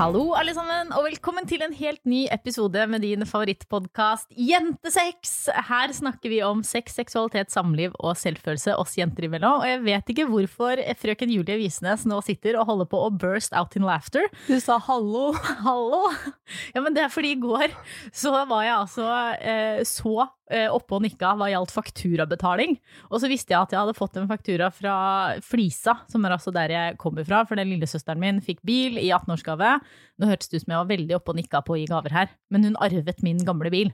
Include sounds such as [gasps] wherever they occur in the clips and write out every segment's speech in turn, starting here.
Hallo, alle sammen, og velkommen til en helt ny episode med din favorittpodkast Jentesex. Her snakker vi om sex, seksualitet, samliv og selvfølelse oss jenter imellom. Og jeg vet ikke hvorfor frøken Julie Visnes nå sitter og holder på å burst out in laughter. Du sa hallo. [laughs] Hallo! Ja, men det er fordi i går så var jeg altså eh, så oppe og nikka hva gjaldt fakturabetaling. Og så visste jeg at jeg hadde fått en faktura fra Flisa, som er altså der jeg kommer fra. For den lillesøsteren min fikk bil i 18-årsgave. Nå hørtes det ut som jeg var veldig oppe og nikka på å gi gaver her, men hun arvet min gamle bil.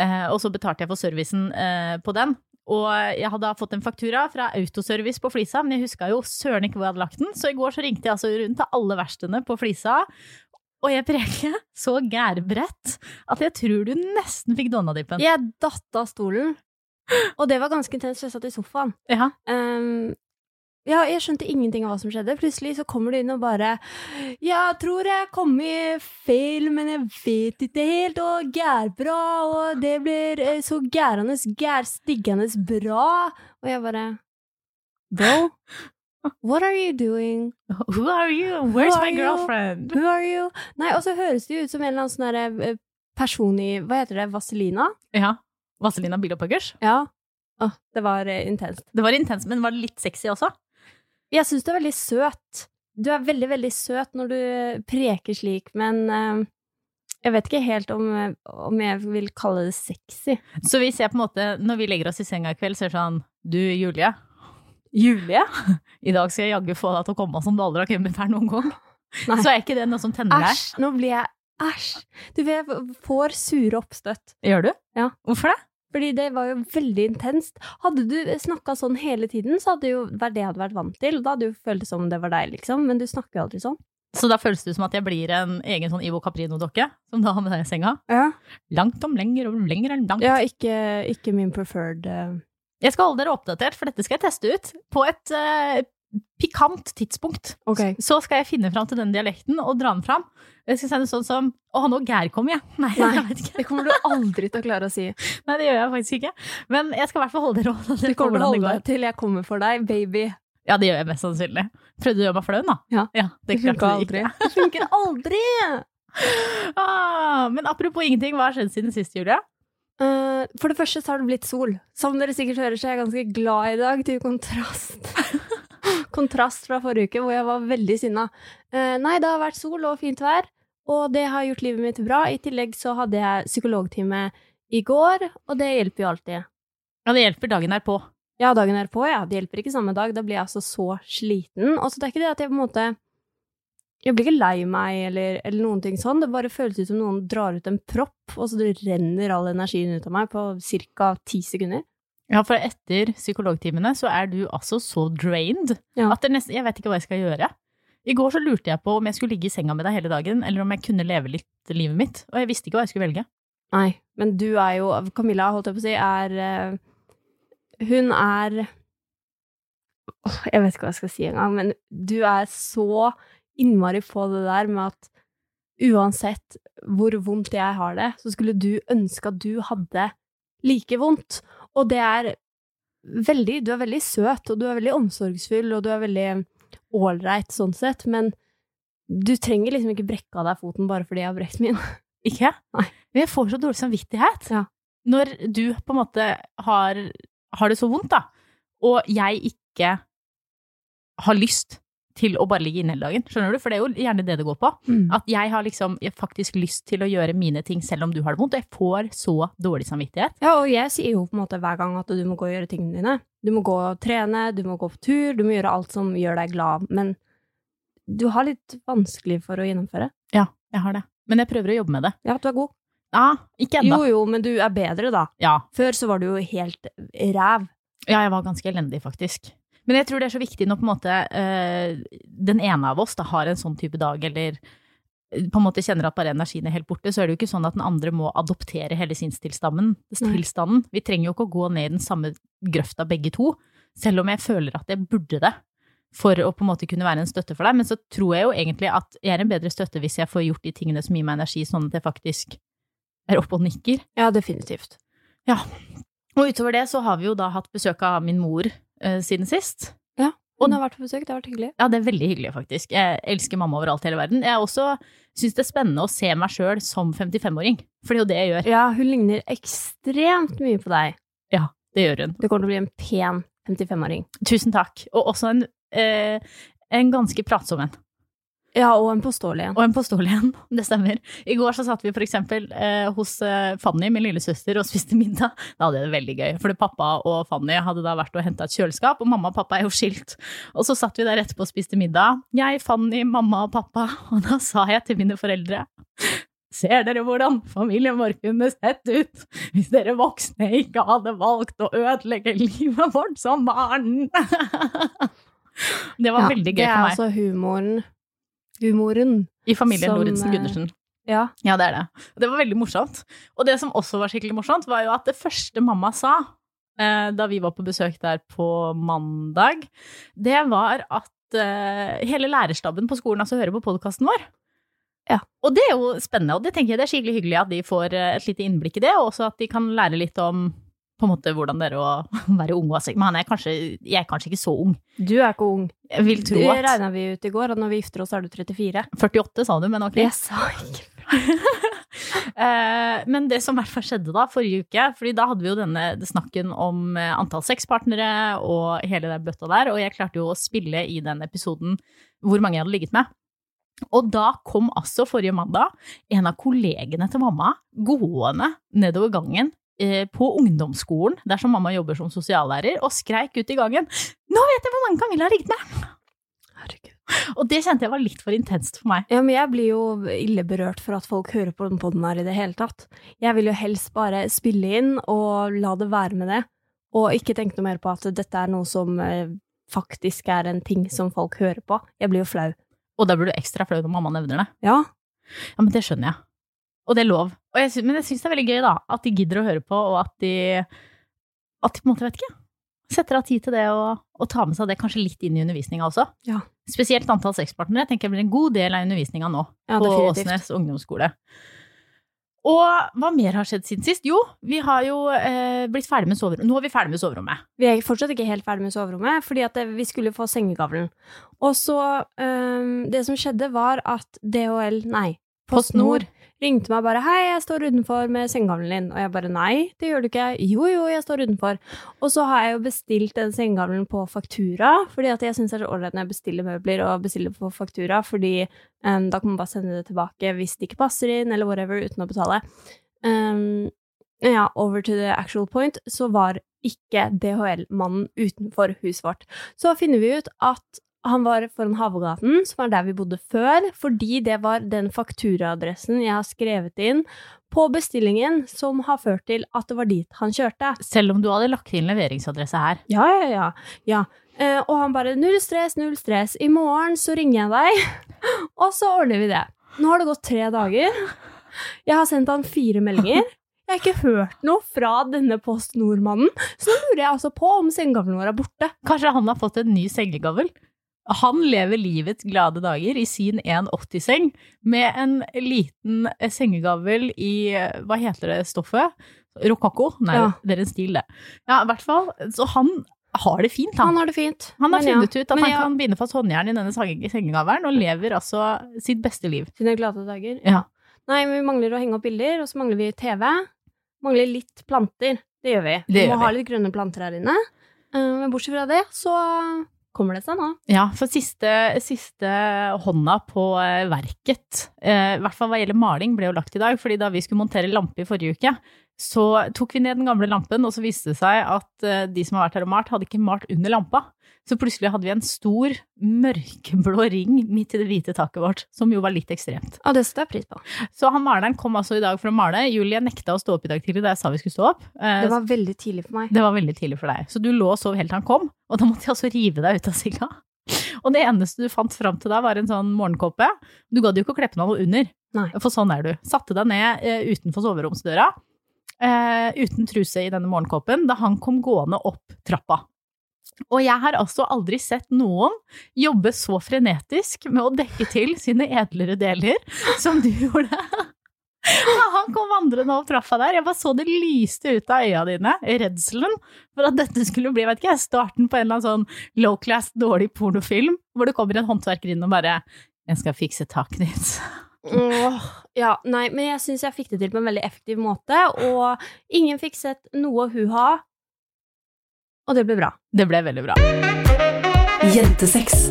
Eh, og så betalte jeg for servicen eh, på den. Og jeg hadde fått en faktura fra Autoservice på Flisa, men jeg huska jo søren ikke hvor jeg hadde lagt den, så i går så ringte jeg altså rundt til alle verkstedene på Flisa. Og jeg preker så gærbrett at jeg tror du nesten fikk donnadippen. Jeg datt av stolen, og det var ganske intenst, jeg satt i sofaen. Ja. Um, ja, jeg skjønte ingenting av hva som skjedde. Plutselig så kommer du inn og bare Jeg tror jeg kom i feil, men jeg vet ikke helt, og gærbra, og det blir eh, så gærende, gærstiggende bra. Og jeg bare Bro, what are you doing? [laughs] Who are you? Where's are my you? girlfriend? Who are you? Nei, og så høres det ut som en eller annen sånn eh, person i Hva heter det? Vaselina? Ja. Vaselina Bilopphøggers. Ja. Åh, det var eh, intenst. Det var intenst, men var det litt sexy også? Jeg syns du er veldig søt. Du er veldig, veldig søt når du preker slik, men uh, jeg vet ikke helt om, eh, om jeg vil kalle det sexy. Så hvis jeg på en måte, når vi legger oss i senga i kveld, så er det sånn Du, Julie, Julie? [laughs] i dag skal jeg jaggu få deg til å komme som du aldri har kommet her noen gang. Nei. Så er ikke det noe som tenner deg. Æsj! Nå blir jeg Æsj! Du vet, får sure oppstøtt. Gjør du? Ja. Hvorfor det? Fordi det var jo veldig intenst. Hadde du snakka sånn hele tiden, så hadde det jo vært det jeg hadde vært vant til. Da hadde jo føltes som det var deg, liksom. Men du snakker jo aldri sånn. Så da føles det som at jeg blir en egen sånn Ivo Caprino-dokke, som da har med deg i senga. Ja, Langt om lenger og lenger enn langt. ikke, ikke min preferred eh, Jeg skal holde dere oppdatert, for dette skal jeg teste ut på et uh, pikant tidspunkt. Okay. Så skal jeg finne fram til den dialekten og dra den fram. Jeg skal si det sånn som Å, nå gær kom [laughs] jeg. Nei, Nei. jeg. Det kommer du aldri til å klare å si. [laughs] Nei, det gjør jeg faktisk ikke. Men jeg skal i hvert fall holde dere oppdatert Du kommer til å holde deg til jeg kommer for deg, baby. Ja, det gjør jeg mest sannsynlig. Prøvde du å gjøre meg flau, da? Ja. det Det funka aldri. Det funker aldri! [laughs] Ah, men apropos ingenting, hva har skjedd siden sist, Julia? Eh, for det første så har det blitt sol. Som dere sikkert hører, så er jeg ganske glad i dag, til kontrast. [laughs] kontrast fra forrige uke, hvor jeg var veldig sinna. Uh, nei, det har vært sol og fint vær, og det har gjort livet mitt bra. I tillegg så hadde jeg psykologtime i går, og det hjelper jo alltid. Ja, det hjelper dagen er på. Ja, dagen er på, ja. Det hjelper ikke samme dag. Da blir jeg altså så sliten. Og så det er ikke det at jeg på en måte Jeg blir ikke lei meg eller, eller noen ting sånn. Det bare føles ut som noen drar ut en propp, og så det renner all energien ut av meg på ca. ti sekunder. Ja, for etter psykologtimene så er du altså så drained Ja. at det nesten, jeg vet ikke hva jeg skal gjøre. I går så lurte jeg på om jeg skulle ligge i senga med deg hele dagen, eller om jeg kunne leve litt livet mitt, og jeg visste ikke hva jeg skulle velge. Nei, men du er jo Camilla, holdt jeg på å si, er eh, Hun er Jeg vet ikke hva jeg skal si engang, men du er så innmari på det der med at uansett hvor vondt jeg har det, så skulle du ønske at du hadde like vondt. Og det er veldig Du er veldig søt, og du er veldig omsorgsfull, og du er veldig ålreit sånn sett, men du trenger liksom ikke brekke av deg foten bare fordi jeg har brekt min. [laughs] Ikke? Nei. Men jeg får så dårlig samvittighet. Ja. Når du på en måte har, har det så vondt, da, og jeg ikke har lyst til å bare ligge inne hele dagen. Skjønner du? For det er jo gjerne det det går på. At jeg har liksom jeg faktisk lyst til å gjøre mine ting selv om du har det vondt, og jeg får så dårlig samvittighet. Ja, og jeg sier jo på en måte hver gang at du må gå og gjøre tingene dine. Du må gå og trene, du må gå på tur, du må gjøre alt som gjør deg glad, men du har litt vanskelig for å gjennomføre. Ja, jeg har det. Men jeg prøver å jobbe med det. Ja, du er god. Ja, ikke ennå. Jo, jo, men du er bedre da. Ja. Før så var du jo helt ræv. ja, jeg var ganske elendig, faktisk. Men jeg tror det er så viktig når på en måte eh, den ene av oss da har en sånn type dag, eller eh, på en måte kjenner at bare energien er helt borte, så er det jo ikke sånn at den andre må adoptere hele sinnstilstanden. tilstanden. Vi trenger jo ikke å gå ned i den samme grøfta begge to, selv om jeg føler at jeg burde det. for å på en måte kunne være en støtte for deg, men så tror jeg jo egentlig at jeg er en bedre støtte hvis jeg får gjort de tingene som gir meg energi, sånn at jeg faktisk er oppe og nikker. Ja, definitivt. Og utover det så har vi jo da hatt besøk av min mor eh, siden sist. Hun har vært på besøk, det har vært hyggelig. Ja, det er veldig hyggelig, faktisk. Jeg elsker mamma overalt i hele verden. Jeg også syns det er spennende å se meg sjøl som 55-åring, for det er jo det jeg gjør. Ja, hun ligner ekstremt mye på deg. Ja, Det gjør hun. Det kommer til å bli en pen 55-åring. Tusen takk. Og også en, eh, en ganske pratsom en. Ja, og en påståelig en. Og en påståelig en, [laughs] det stemmer. I går så satt vi eksempel eh, hos eh, Fanny, min lillesøster, og spiste middag. Da hadde jeg det veldig gøy, fordi pappa og Fanny hadde da vært og henta et kjøleskap, og mamma og pappa er jo skilt. Og så satt vi der etterpå og spiste middag. Jeg, Fanny, mamma og pappa, [laughs] og da sa jeg til mine foreldre Ser dere hvordan familien vår kunne sett ut hvis dere voksne ikke hadde valgt å ødelegge livet vårt som barn? [laughs] Det var Ja, veldig gøy for meg. Det er altså humoren. Humoren. I familien som, Lorentzen eh, Gundersen. Ja. Ja, det er det. Det var veldig morsomt. Og det som også var skikkelig morsomt, var jo at det første mamma sa eh, da vi var på besøk der på mandag, det var at eh, hele lærerstaben på skolen altså hører på podkasten vår. Ja. Og det er jo spennende, og det tenker jeg det er skikkelig hyggelig at de får eh, et lite innblikk i det, og også at de kan lære litt om på en måte hvordan det er å [laughs] være ung. altså, Men han er kanskje, jeg er kanskje ikke så ung. Du er ikke ung. Jeg vil tro Det at regna vi ut i går, og når vi gifter oss, er du 34. 48 sa du, men ok. Jeg sa ikke [laughs] [laughs] Eh, Men det som i hvert fall skjedde da, forrige uke, fordi da hadde vi jo denne snakken om eh, antall sexpartnere og hele den bøtta der, og jeg klarte jo å spille i den episoden hvor mange jeg hadde ligget med. Og da kom altså forrige mandag en av kollegene til mamma gående nedover gangen på ungdomsskolen, dersom mamma jobber som sosiallærer, og skreik ut i gangen 'Nå vet jeg hvor mange Camilla har ringt med!' Herregud. Og det kjente jeg var litt for intenst for meg. Ja, men jeg blir jo ille berørt for at folk hører på den podden her i det hele tatt. Jeg vil jo helst bare spille inn og la det være med det, og ikke tenke noe mer på at dette er noe som eh, faktisk er en ting som folk hører på. Jeg blir jo flau. Og da blir du ekstra flau når mamma nevner det. Ja, Ja, men det skjønner jeg. Og det er lov. Og jeg, synes, men jeg syns det er veldig gøy, da, at de gidder å høre på, og at de At de på en måte, vet ikke, setter av tid til det og, og tar med seg det kanskje litt inn i undervisninga også. Ja. Spesielt antall sexpartnere tenker jeg blir en god del av undervisninga nå ja på. Åsnes ungdomsskole. Og hva mer har skjedd siden sist? Jo, vi har jo eh, blitt ferdig med soverommet. Nå er vi ferdig med soverommet. Vi er fortsatt ikke helt ferdig med soverommet, fordi at vi skulle få sengegavlen. Og så eh, Det som skjedde, var at DHL, nei, Post Nord. Ringte meg bare 'Hei, jeg står utenfor med sengegavlen din.' Og jeg bare 'Nei, det gjør du ikke.' 'Jo, jo, jeg står utenfor.' Og så har jeg jo bestilt den sengegavlen på faktura, fordi at jeg syns det er så ålreit når jeg bestiller møbler og bestiller på faktura, fordi um, da kan man bare sende det tilbake hvis det ikke passer inn, eller whatever, uten å betale. Um, ja, over to the actual point, så var ikke DHL-mannen utenfor huset vårt. Så finner vi ut at han var foran Havgaten, som var der vi bodde før, fordi det var den fakturaadressen jeg har skrevet inn på bestillingen som har ført til at det var dit han kjørte. Selv om du hadde lagt inn leveringsadresse her. Ja, ja, ja. ja. Eh, og han bare 'null stress, null stress', i morgen så ringer jeg deg, [laughs] og så ordner vi det. Nå har det gått tre dager. Jeg har sendt han fire meldinger. Jeg har ikke hørt noe fra denne Post Nord-mannen, så nå lurer jeg altså på om sengegavlen vår er borte. Kanskje han har fått en ny sengegavl? Han lever livets glade dager i sin 1,80-seng med en liten eh, sengegavl i eh, Hva heter det stoffet? Rokokko? Nei, Ja. det er en stil, det. Ja, i hvert fall. Så han har det fint, han. Han har det fint. Han har Men ja, funnet ut at men han ja, kan binde fast håndjern i denne senge- sengegavlen, og lever altså sitt beste liv. Sine glade dager. Ja. Nei, men vi mangler å henge opp bilder, og så mangler vi TV. Mangler litt planter. Det gjør vi. Det vi må ha vi. litt grønne planter her inne. Eh, Men bortsett fra det, så kommer det seg nå. Ja, for siste, siste hånda på eh, verket, eh, i hvert fall hva gjelder maling, ble jo lagt i dag. fordi da vi skulle montere lampe i forrige uke, så tok vi ned den gamle lampen, og så viste det seg at eh, de som har vært her og malt, hadde ikke malt under lampa. Så plutselig hadde vi en stor, mørkeblå ring midt i det hvite taket vårt, som jo var litt ekstremt. Ja, det setter jeg pris på. Så han maleren kom altså i dag for å male. Julie nekta å stå opp i dag tidlig da jeg sa vi skulle stå opp. Eh, Det var veldig tidlig for meg. det var veldig tidlig for deg. Så du lå og sov helt til han kom, og da måtte jeg altså rive deg ut av senga. Og det eneste du fant fram til da, var en sånn morgenkåpe. Du gadd jo ikke å kle på noe under, Nei. for sånn er du. Satte deg ned eh, utenfor soveromsdøra, eh, uten truse i denne morgenkåpen, da han kom gående opp trappa. Og jeg har altså aldri sett noen jobbe så frenetisk med å dekke til sine edlere deler som du gjorde. Ja, han kom vandrende opp trappa der, jeg bare så det lyste ut av øya dine, redselen for at dette skulle bli, vet ikke starten på en eller annen sånn low class, dårlig pornofilm, hvor det kommer en håndverker inn og bare 'Jeg skal fikse taket ditt'. Åh, ja, nei, men jeg syns jeg fikk det til på en veldig effektiv måte, og ingen fikk sett noe hu-ha, og det ble bra. Det ble veldig bra. Jentesex.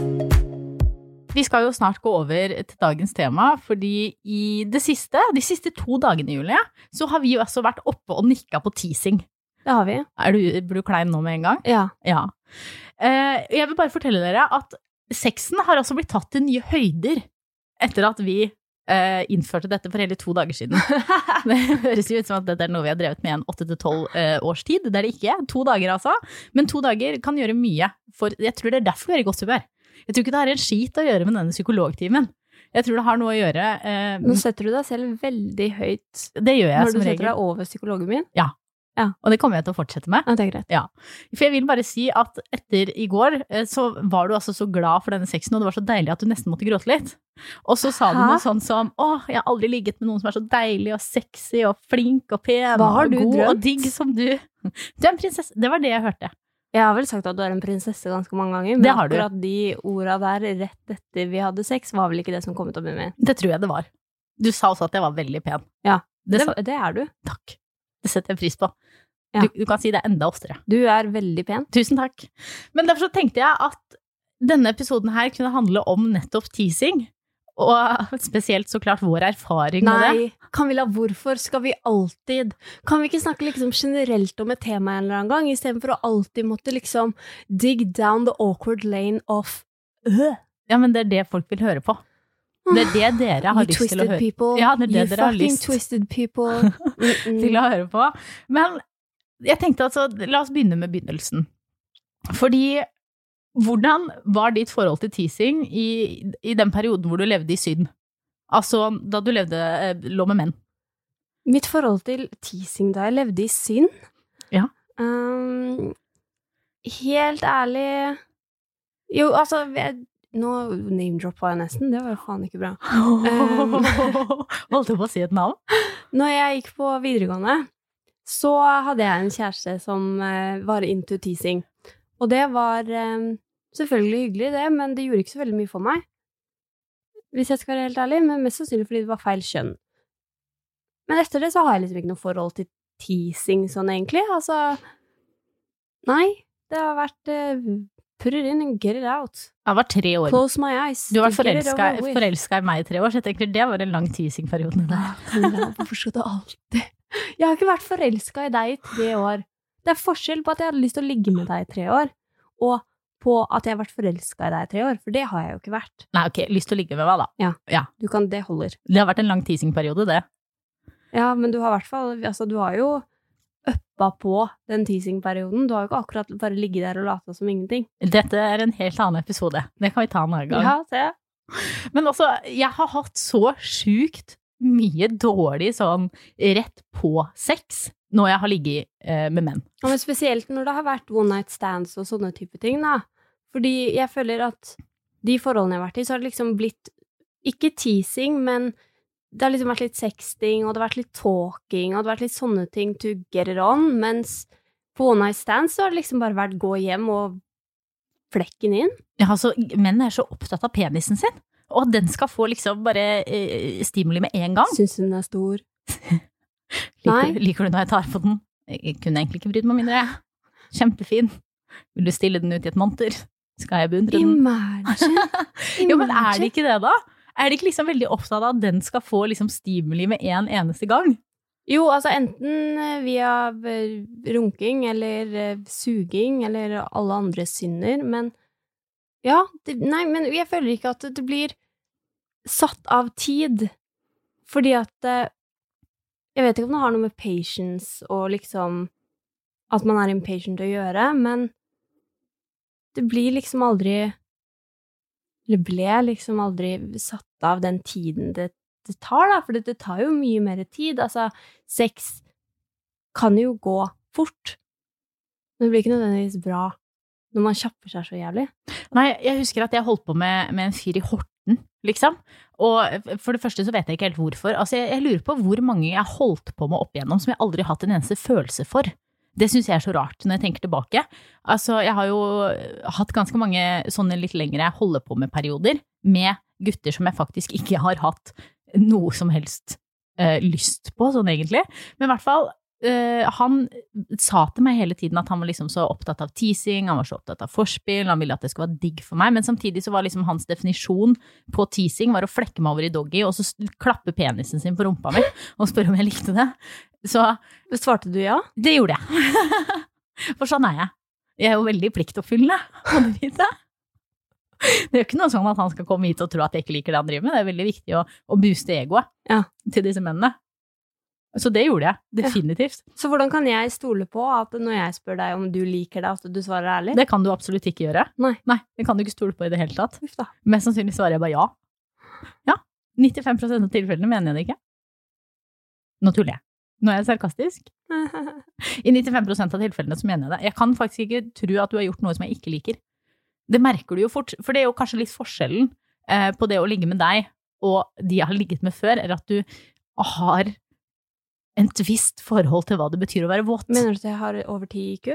Vi skal jo snart gå over til dagens tema, fordi i det siste, de siste to dagene, Julie, så har vi jo altså vært oppe og nikka på teasing. Det har vi. Er du, blir du klein nå med en gang? Ja. Ja. Eh, jeg vil bare fortelle dere at sexen har altså blitt tatt til nye høyder etter at vi innførte dette for hele to dager siden. [laughs] Det høres jo ut som at dette er noe vi har drevet med i en åtte til tolv eh, års tid. Det er det ikke. To dager, altså. Men to dager kan gjøre mye. For jeg tror det er derfor vi er i godt humør. Jeg tror ikke det har en skit å gjøre med denne psykologtimen. Jeg tror det har noe å gjøre eh, Nå setter du deg selv veldig høyt Det gjør jeg som regel. når du setter deg over psykologen min. Og det kommer jeg til å fortsette med. Ja, det er greit. For jeg vil bare si at etter i går, eh, så var du altså så glad for denne sexen, og det var så deilig at du nesten måtte gråte litt. Og så sa du noe sånn som å, jeg har aldri ligget med noen som er så deilig og sexy og flink og pen og god drømt? og digg som du. Du er en prinsesse. Det var det jeg hørte. Jeg har vel sagt at du er en prinsesse ganske mange ganger, men akkurat de orda der rett etter vi hadde sex, var vel ikke det som kom ut av munnen min. Det tror jeg det var. Du sa også at jeg var veldig pen. Ja, Det, Det, det er du. takk. Det setter jeg pris på. Ja. Du, du kan si det enda oftere. Du er veldig pen. Tusen takk. Men derfor så tenkte jeg at denne episoden her kunne handle om nettopp teasing. Og spesielt så klart vår erfaring med det. Nei, Camilla, hvorfor skal vi alltid Kan vi ikke snakke liksom generelt om et tema en eller annen gang, istedenfor å alltid måtte liksom dig down the awkward lane of øh. Ja, men det er det folk vil høre på. Det er det dere har You lyst til å høre, people. Ja, det er det you dere har lyst. twisted people. [laughs] Til å høre på. Men jeg tenkte altså, la oss begynne med begynnelsen. Fordi hvordan var ditt forhold til teasing i, i den perioden hvor du levde i Syden? Altså da du levde, eh, lå med menn. Mitt forhold til teasing da jeg levde i synd Ja. Um, helt ærlig Jo, altså jeg, Nå name-droppa jeg nesten. Det var faen ikke bra. [laughs] Holdt du på å si et navn? Når jeg gikk på videregående, så hadde jeg en kjæreste som eh, var into teasing. Og det var eh, selvfølgelig hyggelig, det, men det gjorde ikke så veldig mye for meg. Hvis jeg skal være helt ærlig, men mest sannsynlig fordi det var feil kjønn. Men etter det så har jeg liksom ikke noe forhold til teasing sånn, egentlig. Altså Nei. Det har vært eh, put it in and get it out. Jeg var tre år. Close my eyes. Du har vært forelska, i meg i tre år, så jeg tenker det var en lang teasing-periode. Hvorfor skal du alltid Jeg har ikke vært forelska i deg i tre år. Det er forskjell på at jeg hadde lyst til å ligge med deg i tre år, og på at jeg har vært forelska i deg i tre år, for det har jeg jo ikke vært. Nei, ok, lyst til å ligge med meg, da. Du kan, Det holder. Det har vært en lang teasingperiode, det. Ja, men du har i hvert fall Altså, du har jo uppa på den teasingperioden. Du har jo ikke akkurat bare ligget der og lata som ingenting. Dette er en helt annen episode. Det kan vi ta en annen gang. Ja, se. Men også, jeg har hatt så sjukt mye dårlig sånn rett på sex når jeg har ligget eh, med menn. Ja, men spesielt når det har vært one night stands og sånne type ting, da. Fordi jeg føler at de forholdene jeg har vært i, så har det liksom blitt ikke teasing, men det har liksom vært litt sexting, og det har vært litt talking, og det har vært litt sånne ting to get it on, mens på one night stand så har det liksom bare vært gå hjem og flekken inn. Ja, altså, menn er så opptatt av penisen sin, og at den skal få liksom bare eh, stimuli med en gang. Syns hun er stor. [laughs] Liker, liker du når jeg tar på den? Jeg kunne egentlig ikke brydd meg mindre. Kjempefin. Vil du stille den ut i et monter? Skal jeg beundre den? [laughs] Imagine. Jo, men er det ikke det, da? Er det ikke liksom veldig opptatt av at den skal få liksom stimuli med en eneste gang? Jo, altså enten eh, via eh, runking eller eh, suging eller alle andre synder, men ja, det, nei, men jeg føler ikke at det blir satt av tid, fordi at Jeg vet ikke om det har noe med patience og liksom at man er impatient å gjøre, men det blir liksom aldri Eller ble liksom aldri satt av den tiden det det tar, da, for det, det tar jo mye mer tid. Altså, sex kan jo gå fort, men det blir ikke nødvendigvis bra når man kjapper seg så jævlig? Nei, jeg husker at jeg holdt på med, med en fyr i Horten, liksom. Og for det første så vet jeg ikke helt hvorfor. Altså, jeg, jeg lurer på hvor mange jeg holdt på med opp igjennom som jeg aldri har hatt en eneste følelse for. Det syns jeg er så rart når jeg tenker tilbake. Altså, jeg har jo hatt ganske mange sånne litt lengre holde på med-perioder med gutter som jeg faktisk ikke har hatt noe som helst eh, lyst på, sånn egentlig. Men i hvert fall, eh, han sa til meg hele tiden at han var liksom så opptatt av teasing, han var så opptatt av forspill, han ville at det skulle være digg for meg, men samtidig så var liksom hans definisjon på teasing var å flekke meg over i doggy og så klappe penisen sin på rumpa mi [laughs] og spørre om jeg likte det. Så Svarte du ja? det gjorde jeg. [laughs] For sånn er jeg. Jeg er jo veldig pliktoppfyllende, må du vite. Det er jo ikke noe sånn at han skal komme hit og tro at jeg ikke liker det han driver med. Det er veldig viktig å, å booste egoet Ja. til disse mennene. Så det gjorde jeg. Definitivt. Så hvordan kan jeg stole på at når jeg spør deg om du liker deg, at du svarer ærlig? Det kan du absolutt ikke gjøre. Nei. det kan du ikke stole på i det hele tatt. Uff da. Mest sannsynlig svarer jeg bare ja. Ja. 95% av tilfellene mener jeg det ikke. Nå tuller jeg. Nå er jeg sarkastisk. [laughs] I 95% av tilfellene så mener jeg det. Jeg kan faktisk ikke tro at du har gjort noe som jeg ikke liker. Det merker du jo fort, for det er jo kanskje litt forskjellen eh, på det å ligge med deg og de jeg har ligget med før, er at du har et visst forhold til hva det betyr å være våt. Mener du at jeg har over ti IQ?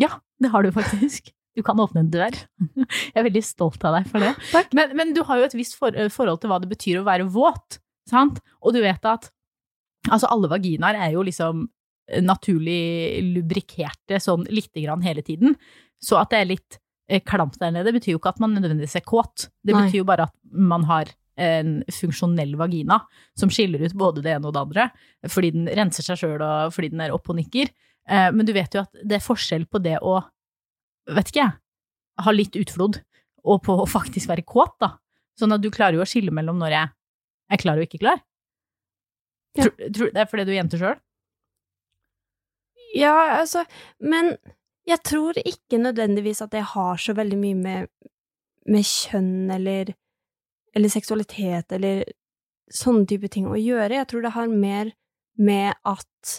Ja, det har du faktisk. Du kan åpne en dør. Jeg er veldig stolt av deg for det. [gasps] Men, men du har jo et visst for, forhold til hva det betyr å være våt, sant? Og du vet at altså alle vaginaer er jo liksom naturlig lubrikerte sånn lite grann hele tiden. Så at det er litt eh, klamt der nede, betyr jo ikke at man nødvendigvis er kåt. Det betyr jo bare at man har en funksjonell vagina som skiller ut både det ene og det andre, fordi den renser seg sjøl og fordi den er opp og nikker. Eh, Men du vet jo at det er forskjell på det å, vet ikke jeg, ha litt utflod, og på å faktisk være kåt, da. Sånn at du klarer jo å skille mellom når jeg er klar og ikke klar. Ja. Tror, tror, det er fordi du er jente sjøl? Ja, altså, men jeg tror ikke nødvendigvis at det har så veldig mye med, med kjønn eller, eller seksualitet eller sånne type ting å gjøre. Jeg tror det har mer med at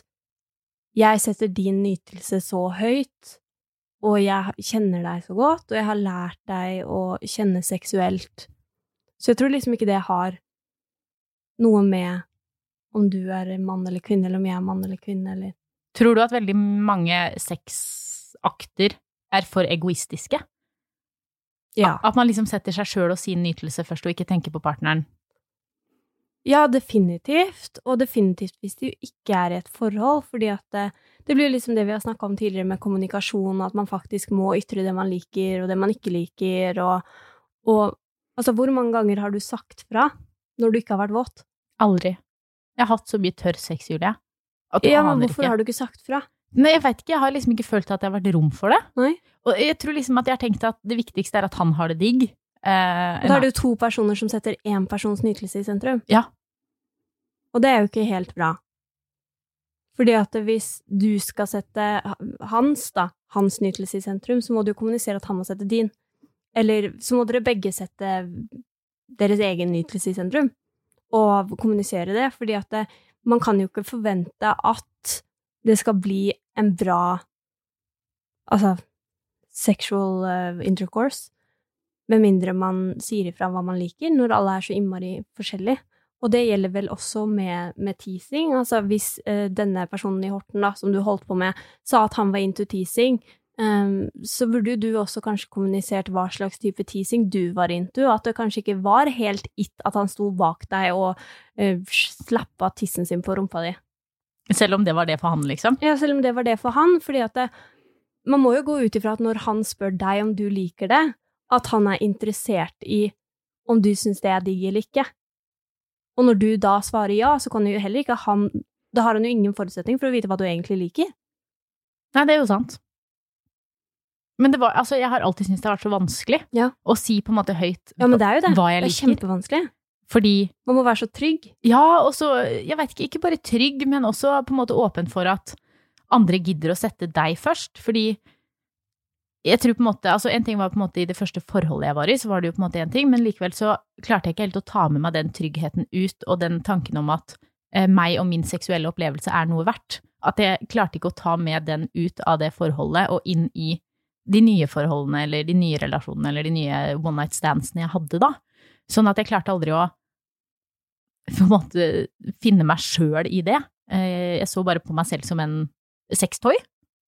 jeg setter din nytelse så høyt, og jeg kjenner deg så godt, og jeg har lært deg å kjenne seksuelt. Så jeg tror liksom ikke det har noe med om du er mann eller kvinne, eller om jeg er mann eller kvinne, eller Tror du at veldig mange sexakter er for egoistiske? Ja. At man liksom setter seg sjøl og sin nytelse først, og ikke tenker på partneren? Ja, definitivt, og definitivt hvis det jo ikke er i et forhold, fordi at det, det blir liksom det vi har snakka om tidligere med kommunikasjon, at man faktisk må ytre det man liker, og det man ikke liker, og, og altså, hvor mange ganger har du sagt fra når du ikke har vært våt? Aldri. Jeg har hatt så mye tørr sex, Julie. At du Ja, men aner hvorfor ikke. har du ikke sagt fra? Nei, jeg veit ikke. Jeg har liksom ikke følt at det har vært rom for det. Nei. Og jeg tror liksom at jeg har tenkt at det viktigste er at han har det digg. Eh, da er det jo to personer som setter én persons nytelse i sentrum. Ja. Og det er jo ikke helt bra. Fordi at hvis du skal sette hans, da, hans nytelse i sentrum, så må du jo kommunisere at han må sette din. Eller så må dere begge sette deres egen nytelse i sentrum, og kommunisere det, fordi at det, man kan jo ikke forvente at det skal bli en bra Altså sexual uh, intercourse, med mindre man sier ifra hva man liker, når alle er så innmari forskjellige. Og det gjelder vel også med, med teasing. Altså hvis uh, denne personen i Horten, da, som du holdt på med, sa at han var into teasing, um, så burde du også kanskje kommunisert hva slags type teasing du var into, at det kanskje ikke var helt it at han sto bak deg og uh, slappa tissen sin på rumpa di. Selv om det var det for han, liksom. Ja, selv om det var det for han, fordi at det, man må jo gå ut ifra at når han spør deg om du liker det, at han er interessert i om du syns det er digg eller ikke. Og når du da svarer ja, så kan jo heller ikke han Da har han jo ingen forutsetning for å vite hva du egentlig liker. Nei, det er jo sant. Men det var, altså, jeg har alltid syntes det har vært så vanskelig Ja. å si på en måte høyt Ja, men det er jo det. hva jeg det er kjempevanskelig. Fordi Man må være så trygg. Ja, og så, jeg vet ikke, ikke bare trygg, men også på en måte åpen for at andre gidder å sette deg først, fordi jeg tror på en måte, altså en ting var på en måte i det første forholdet jeg var i, så var det jo på en måte en ting, men likevel så klarte jeg ikke helt å ta med meg den tryggheten ut, og den tanken om at eh, meg og min seksuelle opplevelse er noe verdt. At jeg klarte ikke å ta med den ut av det forholdet og inn i de nye forholdene eller de nye relasjonene eller de nye one night standsene jeg hadde da. Sånn at jeg klarte aldri å på en måte finne meg sjøl i det. Eh, Jeg så bare på meg selv som en sextoy,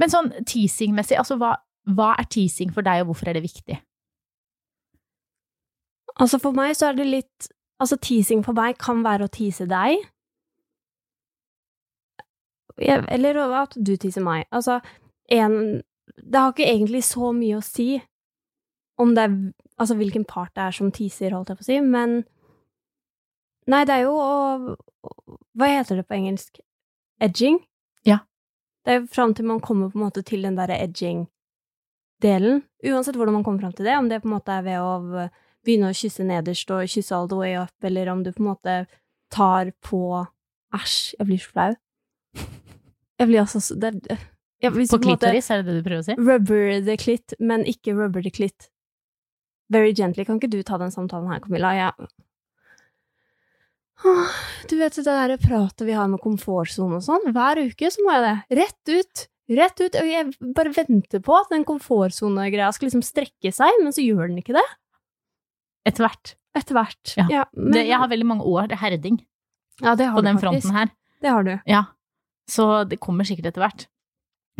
Men sånn teasing-messig, altså hva, hva er teasing for deg, og hvorfor er det viktig? Altså for meg så er det litt Altså teasing for meg kan være å tease deg. Eller at du teaser meg. Altså, en Det har ikke egentlig så mye å si om det er Altså hvilken part det er som teaser, holdt jeg på å si, men Nei, det er jo å Hva heter det på engelsk? Edging? Det er fram til man kommer på en måte til den derre edging-delen. Uansett hvordan man kommer fram til det, om det på en måte er ved å begynne å kysse nederst og kysse all the way up, eller om du på en måte tar på Æsj, jeg blir så flau. Jeg blir altså så det, jeg, På klitoris, måte- er det det du prøver å si? Rubber the clit, men ikke rubber the clit. Very gently. Kan ikke du ta den samtalen her, Camilla? Jeg Du vet det der pratet vi har med komfortsone og sånn? Hver uke så må jeg det. Rett ut. Rett ut. Og jeg bare venter på at den komfortsone-greia skal liksom strekke seg, men så gjør den ikke det. Etter hvert. Etter hvert. Ja. men, Det, jeg har veldig mange år herding ja, det har på du den faktisk. fronten her. Det har du. Ja, så det kommer sikkert etter hvert.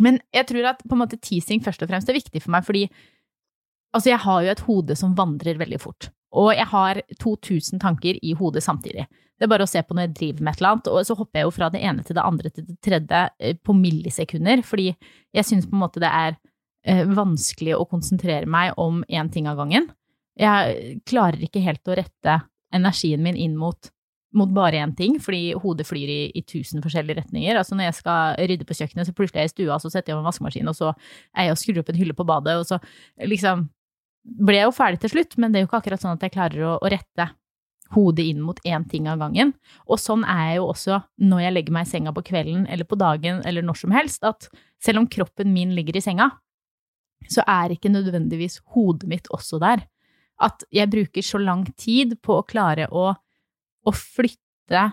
Men jeg tror at på en måte teasing først og fremst er viktig for meg, fordi altså jeg har jo et hode som vandrer veldig fort. Og jeg har 2000 tanker i hodet samtidig. Det er bare å se på når jeg driver med et eller annet, og så hopper jeg jo fra det ene til det andre til det tredje eh, på millisekunder, fordi jeg syns på en måte det er eh, vanskelig å konsentrere meg om én ting av gangen. Jeg klarer ikke helt å rette energien min inn mot mot bare én ting, fordi hodet flyr i, i tusen forskjellige retninger. Altså når jeg skal rydde på kjøkkenet, så plutselig er jeg i stua, så setter jeg meg en vaskemaskin, og så er jeg og skrur opp en hylle på badet, og så liksom ble jeg jo ferdig til slutt, men det er jo ikke akkurat sånn at jeg klarer å, å rette hodet inn mot én ting av gangen. Og sånn er jeg jo også når jeg legger meg i senga på kvelden eller på dagen eller når som helst, at selv om kroppen min ligger i senga, så er ikke nødvendigvis hodet mitt også der. At jeg bruker så lang tid på å klare å å flytte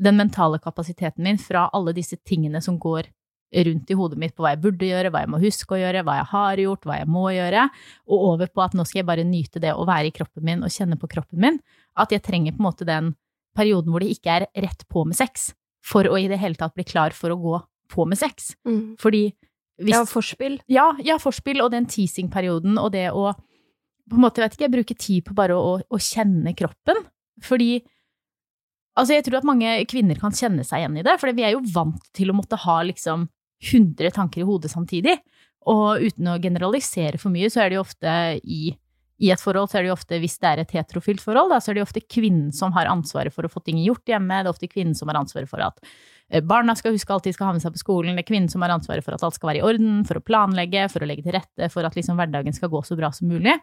den mentale kapasiteten min fra alle disse tingene som går rundt i hodet mitt på hva jeg burde gjøre, hva jeg må huske å gjøre, hva jeg har gjort, hva jeg må gjøre, og over på at nå skal jeg bare nyte det å være i kroppen min og kjenne på kroppen min, at jeg trenger på en måte den perioden hvor det ikke er rett på med sex, for å i det hele tatt bli klar for å gå på med sex. Mm. Fordi hvis Ja, forspill. ja, ja, forspill og den teasing-perioden og det å på en måte, jeg vet ikke, jeg bruker tid på bare å, å kjenne kroppen. Fordi altså jeg tror at mange kvinner kan kjenne seg igjen i det, for vi er jo vant til å måtte ha liksom 100 tanker i hodet samtidig. Og uten å generalisere for mye, så er det jo ofte i, i et forhold, så er det jo ofte, hvis det er et heterofilt forhold, da, så er det jo ofte kvinnen som har ansvaret for å få ting gjort hjemme, det er ofte kvinnen som har ansvaret for at eh, barna skal huske alltid skal ha med seg på skolen, det er kvinnen som har ansvaret for at alt skal være i orden, for å planlegge, for å legge til rette, for at liksom hverdagen skal gå så bra som mulig.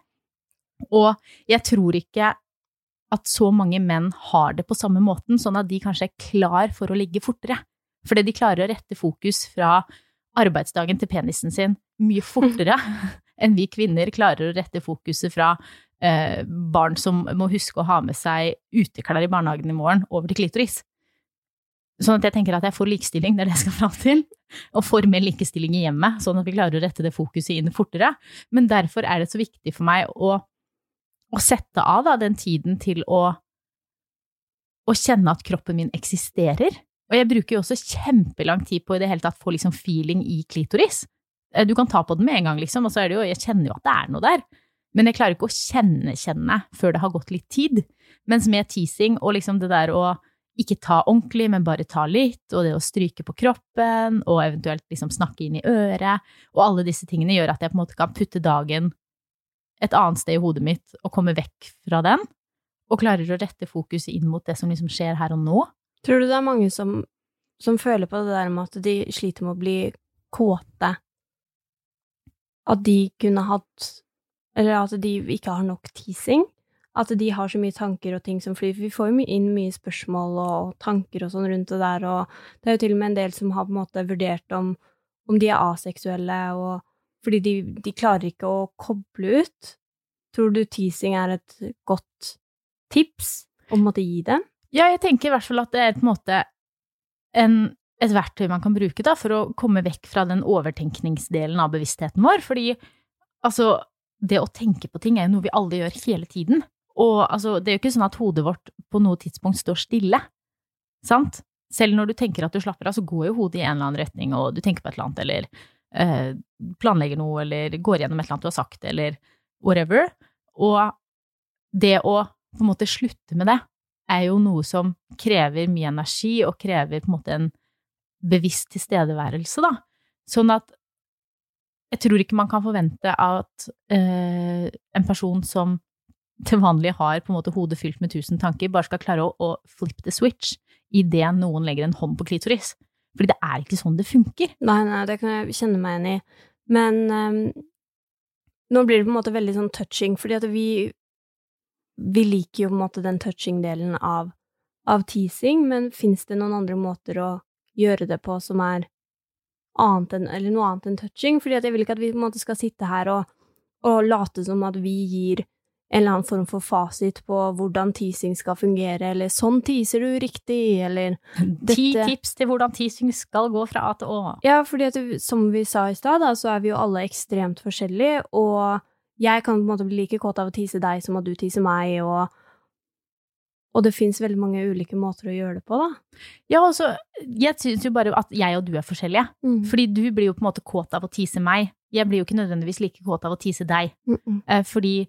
Og jeg tror ikke at så mange menn har det på samme måten, sånn at de kanskje er klar for å ligge fortere. Fordi de klarer å rette fokus fra arbeidsdagen til penisen sin mye fortere [laughs] enn vi kvinner klarer å rette fokuset fra eh, barn som må huske å ha med seg uteklær i barnehagen i morgen, over til klitoris. Sånn at jeg tenker at jeg får likestilling, det er det jeg skal fram til. Og får mer likestilling i hjemmet, sånn at vi klarer å rette det fokuset inn fortere. Men derfor er det så viktig for meg å, å sette av da, den tiden til å, å kjenne at kroppen min eksisterer. Og jeg bruker jo også kjempelang tid på i det hele tatt få liksom feeling i klitoris. Eh, Du kan ta på den med en gang, liksom, og så er det jo, jeg kjenner jo at det er noe der. Men jeg klarer ikke å kjenne-kjenne før det har gått litt tid. Mens med teasing og liksom det der å ikke ta ordentlig, men bare ta litt, og det å stryke på kroppen, og eventuelt liksom snakke inn i øret, og alle disse tingene gjør at jeg på en måte kan putte dagen et annet sted i hodet mitt og komme vekk fra den, og klarer å rette fokuset inn mot det som liksom skjer her og nå. Tror du det er mange som, som føler på det der med at de sliter med å bli kåte At de kunne hatt Eller at de ikke har nok teasing. At de har så mye tanker og ting som flyr. For vi får jo inn mye spørsmål og tanker og sånn rundt det der, og det er jo til og med en del som har på en måte vurdert om, om de er aseksuelle, og fordi de, de klarer ikke å koble ut. Tror du teasing er et godt tips å måtte gi det? Ja, jeg tenker i hvert fall at det er på en måte en, et verktøy man kan bruke da, for å komme vekk fra den overtenkningsdelen av bevisstheten vår. Fordi altså, det å tenke på ting er jo noe vi alle gjør hele tiden. Og altså, det er jo ikke sånn at hodet vårt på noe tidspunkt står stille. Sant? Selv når du tenker at du slapper av, så går jo hodet i en eller annen retning, og du tenker på et eller annet, eller øh, planlegger noe, eller går gjennom et eller annet du har sagt, eller whatever. Og det å på en måte slutte med det, er jo noe som krever mye energi, og krever på en måte en bevisst tilstedeværelse, da. Sånn at jeg tror ikke man kan forvente at eh, en person som til vanlig har på en måte hodet fylt med tusen tanker, bare skal klare å, å flip the switch idet noen legger en hånd på klitoris. Fordi det er ikke sånn det funker. Nei, nei, det kan jeg kjenne meg igjen i. Men um, nå blir det på en måte veldig sånn touching, fordi at vi Vi liker jo på en måte den touching-delen av, av teasing, men fins det noen andre måter å gjøre det på som er annet enn, eller noe annet enn touching? Fordi jeg vil ikke at vi på en måte skal sitte her og, og late som at vi gir en eller annen form for fasit på hvordan teasing skal fungere, eller sånn teaser du riktig, eller Ti tips til hvordan teasing skal gå fra A til Å. Ja, fordi at som vi sa i stad, så er vi jo alle ekstremt forskjellige, og jeg kan på en måte bli like kåt av å tise deg som at du tiser meg, og, og det fins veldig mange ulike måter å gjøre det på, da. Ja, altså, jeg syns jo bare at jeg og du er forskjellige. Mm. Fordi du blir jo på en måte kåt av å tise meg. Jeg blir jo ikke nødvendigvis like kåt av å tise deg. Mm -mm. Fordi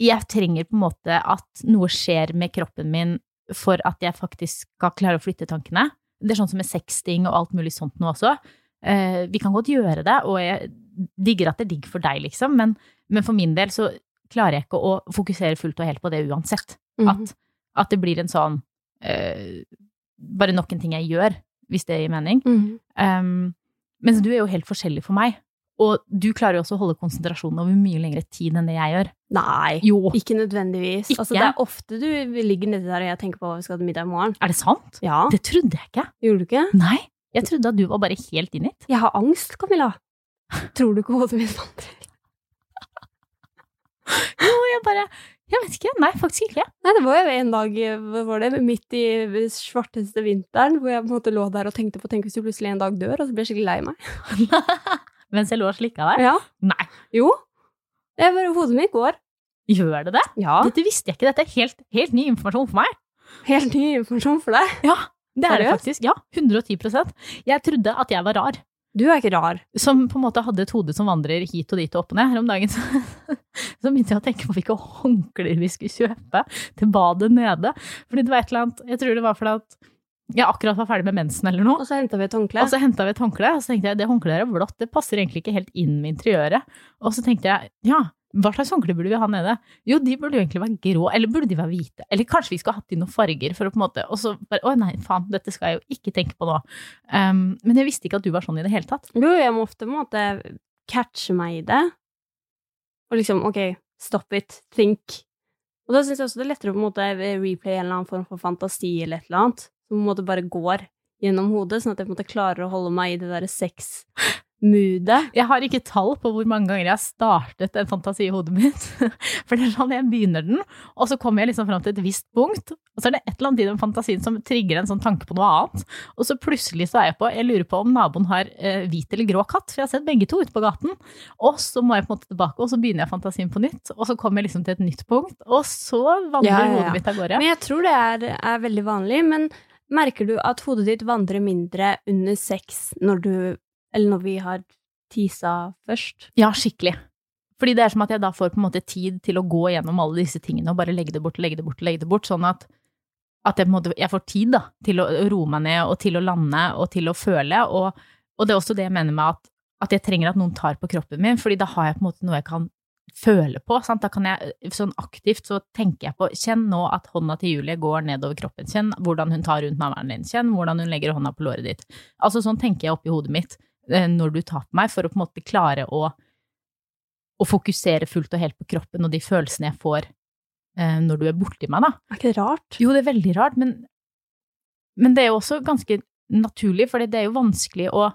jeg trenger på en måte at noe skjer med kroppen min for at jeg faktisk skal klare å flytte tankene. Det er sånn som med sexting og alt mulig sånt nå også. Eh, Vi kan godt gjøre det, og jeg digger at det er digg for deg, liksom, men, men for min del så klarer jeg ikke å fokusere fullt og helt på det uansett. Mhm. At, at det blir en sånn eh, Bare nok en ting jeg gjør, hvis det gir mening. Mhm. Um, mens du er jo helt forskjellig for meg. Og du klarer jo også å holde konsentrasjonen over mye lengre tid enn det jeg gjør. Nei, Jo. ikke nødvendigvis. Ikke? Altså, det er ofte du ligger nedi der og jeg tenker på hva vi skal ha til middag i morgen. Er det sant? Ja, Det trodde jeg ikke. gjorde du ikke? Nei. Jeg trodde at du var bare helt innit. it. Jeg har angst, Camilla. Tror du ikke hodet mitt vandrer? [laughs] Jo, jeg bare Jeg vet ikke. Nei, faktisk ikke. Nei, det var jo en dag var det, midt i svarteste vinteren hvor jeg på en måte lå der og tenkte på tenk hvis du plutselig en dag dør, og så ble jeg skikkelig lei meg. [laughs] Mens jeg lå og slikka deg. Ja. Nei. Jo. Det er bare hodet mitt går. Gjør det det? Ja. Dette visste jeg ikke. Dette er helt, helt ny informasjon for meg. Helt ny informasjon for deg. Ja, det er det faktisk. Ja, 110% Jeg trodde at jeg var rar. Du er ikke rar. Som på en måte hadde et hode som vandrer hit og dit og opp og ned. Her om dagen så, [laughs] så begynte jeg å tenke på hvilke håndklær vi skulle kjøpe til badet nede. Fordi det var et eller annet Jeg tror det var fordi at jeg akkurat var ferdig med mensen eller noe. Og så henta vi et håndkle. Og så henta vi et håndkle, og så tenkte jeg det håndkleet er blått, det passer egentlig ikke helt inn med interiøret. Og så tenkte jeg ja, hva slags håndkle burde vi ha nede? Jo, de burde jo egentlig være grå, eller burde de være hvite? Eller kanskje vi skulle hatt i noen farger for å på en måte Og så bare å nei, faen, dette skal jeg jo ikke tenke på nå. Um, men jeg visste ikke at du var sånn i det hele tatt. Jo, jeg må ofte på en måte catche meg i det. Og liksom, ok, stop it, think. Og da syns jeg også det er lettere å på en måte replay en eller annen form for fantasi eller et eller annet, som på en måte bare går gjennom hodet, sånn at jeg på en måte klarer å holde meg i det derre sex-moodet. Jeg har ikke tall på hvor mange ganger jeg har startet en fantasi i hodet mitt. [laughs] For det er sånn jeg begynner den, og så kommer jeg liksom fram til et visst punkt, og så er det et eller annet i den fantasien som trigger en sånn tanke på noe annet. Og så plutselig så er jeg på Jeg lurer på om naboen har eh, hvit eller grå katt, for jeg har sett begge to ute på gaten. Og så må jeg på en måte tilbake, og så begynner jeg fantasien på nytt, og så kommer jeg liksom til et nytt punkt, og så vandrer Ja, ja, ja. hodet mitt av gårde. Men jeg tror det er, er veldig vanlig. Men merker du at hodet ditt vandrer mindre under sex når du Eller når vi har tisa først? Ja, skikkelig. Fordi det er som at jeg da får på en måte tid til å gå gjennom alle disse tingene og bare legge det bort, legge det bort, legge det bort, sånn at, at jeg, måte, jeg får tid da, til å roe meg ned og til å lande og til å føle. Og, og det er også det jeg mener med at, at jeg trenger at noen tar på kroppen min, fordi da har jeg på en måte noe jeg kan føle på. Sant? Da kan jeg sånn aktivt så tenker jeg på Kjenn nå at hånda til Julie går nedover kroppen. Kjenn hvordan hun tar rundt navlen din. Kjenn hvordan hun legger hånda på låret ditt. Altså sånn tenker jeg oppi hodet mitt. Eh, når du tar på meg, for å på en måte klare å, å fokusere fullt og helt på kroppen og de følelsene jeg får eh, når du er borti meg, da. Er ikke det rart? Jo, det er veldig rart, men, men det er jo også ganske naturlig, for det er jo vanskelig å